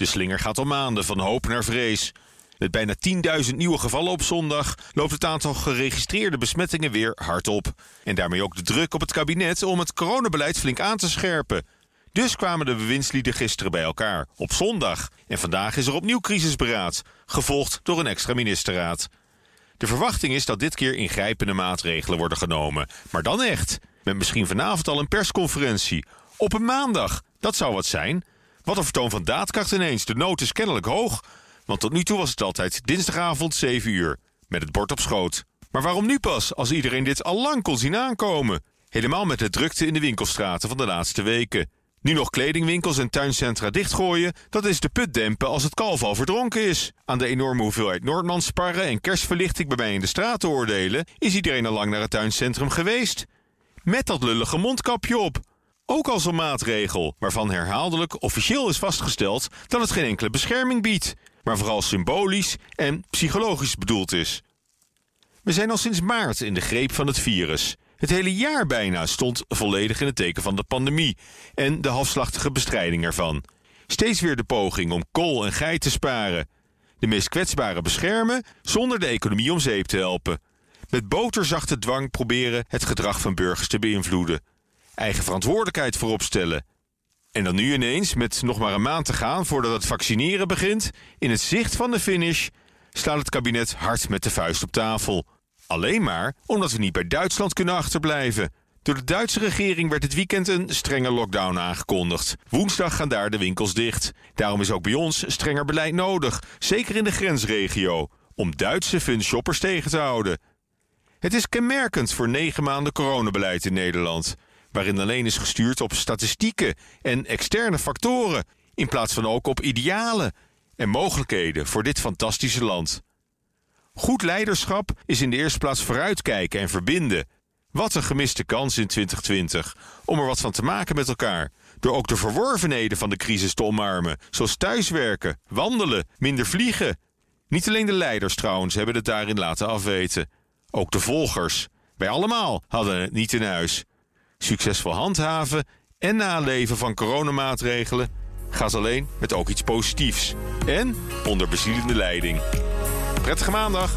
De slinger gaat al maanden van hoop naar vrees. Met bijna 10.000 nieuwe gevallen op zondag loopt het aantal geregistreerde besmettingen weer hard op. En daarmee ook de druk op het kabinet om het coronabeleid flink aan te scherpen. Dus kwamen de bewindslieden gisteren bij elkaar, op zondag. En vandaag is er opnieuw crisisberaad, gevolgd door een extra ministerraad. De verwachting is dat dit keer ingrijpende maatregelen worden genomen. Maar dan echt. Met misschien vanavond al een persconferentie. Op een maandag. Dat zou wat zijn. Wat een vertoon van daadkracht ineens. De nood is kennelijk hoog. Want tot nu toe was het altijd dinsdagavond 7 uur. Met het bord op schoot. Maar waarom nu pas, als iedereen dit al lang kon zien aankomen? Helemaal met de drukte in de winkelstraten van de laatste weken. Nu nog kledingwinkels en tuincentra dichtgooien, dat is de put dempen als het kalf al verdronken is. Aan de enorme hoeveelheid Noordmansparren en kerstverlichting bij mij in de straat te oordelen, is iedereen al lang naar het tuincentrum geweest. Met dat lullige mondkapje op. Ook als een maatregel, waarvan herhaaldelijk officieel is vastgesteld dat het geen enkele bescherming biedt, maar vooral symbolisch en psychologisch bedoeld is. We zijn al sinds maart in de greep van het virus. Het hele jaar bijna stond volledig in het teken van de pandemie en de halfslachtige bestrijding ervan. Steeds weer de poging om kool en geit te sparen. De meest kwetsbaren beschermen zonder de economie om zeep te helpen. Met boterzachte dwang proberen het gedrag van burgers te beïnvloeden. Eigen verantwoordelijkheid voorop stellen. En dan nu ineens, met nog maar een maand te gaan voordat het vaccineren begint, in het zicht van de finish, slaat het kabinet hard met de vuist op tafel. Alleen maar omdat we niet bij Duitsland kunnen achterblijven. Door de Duitse regering werd het weekend een strenge lockdown aangekondigd. Woensdag gaan daar de winkels dicht. Daarom is ook bij ons strenger beleid nodig, zeker in de grensregio, om Duitse fun shoppers tegen te houden. Het is kenmerkend voor negen maanden coronabeleid in Nederland, waarin alleen is gestuurd op statistieken en externe factoren, in plaats van ook op idealen en mogelijkheden voor dit fantastische land. Goed leiderschap is in de eerste plaats vooruitkijken en verbinden. Wat een gemiste kans in 2020 om er wat van te maken met elkaar. Door ook de verworvenheden van de crisis te omarmen, zoals thuiswerken, wandelen, minder vliegen. Niet alleen de leiders trouwens hebben het daarin laten afweten. Ook de volgers. Wij allemaal hadden het niet in huis. Succesvol handhaven en naleven van coronamaatregelen gaat alleen met ook iets positiefs. En onder bezielende leiding. Prettige maandag.